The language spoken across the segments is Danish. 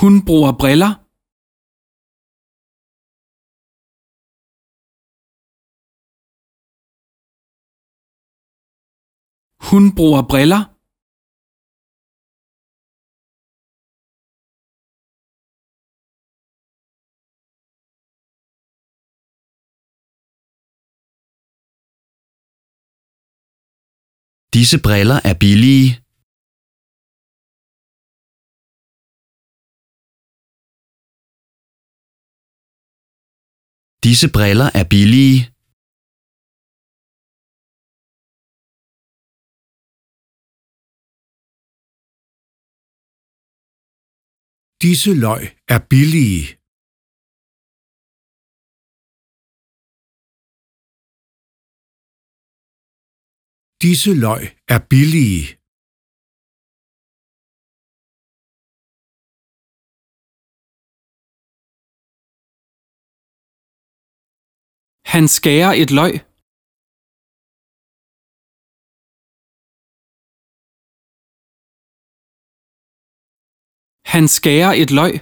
Hun bruger briller. Hun bruger briller. Disse briller er billige. Disse briller er billige. Disse løg er billige. Disse løg er billige. Han skærer et løg. Han skærer et løg.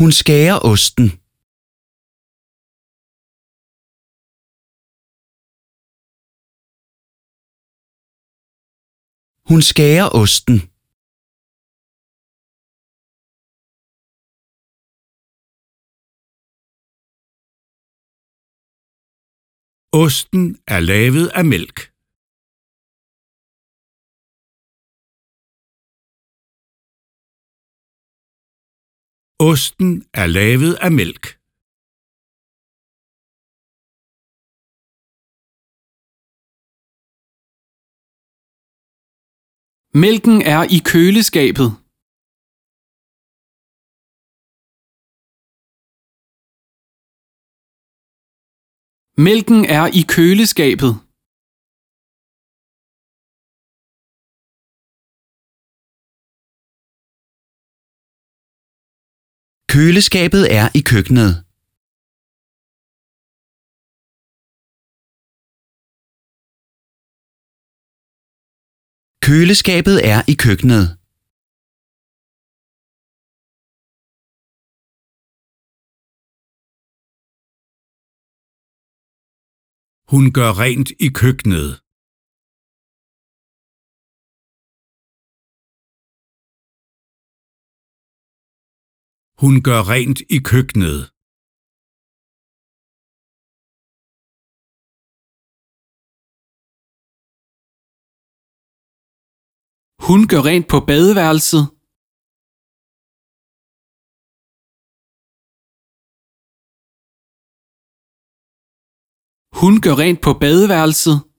Hun skærer osten. Hun skærer osten. Osten er lavet af mælk. Osten er lavet af mælk. Mælken er i køleskabet. Mælken er i køleskabet. Køleskabet er i køkkenet. Køleskabet er i køkkenet. Hun gør rent i køkkenet. Hun gør rent i køkkenet. Hun gør rent på badeværelset. Hun gør rent på badeværelset.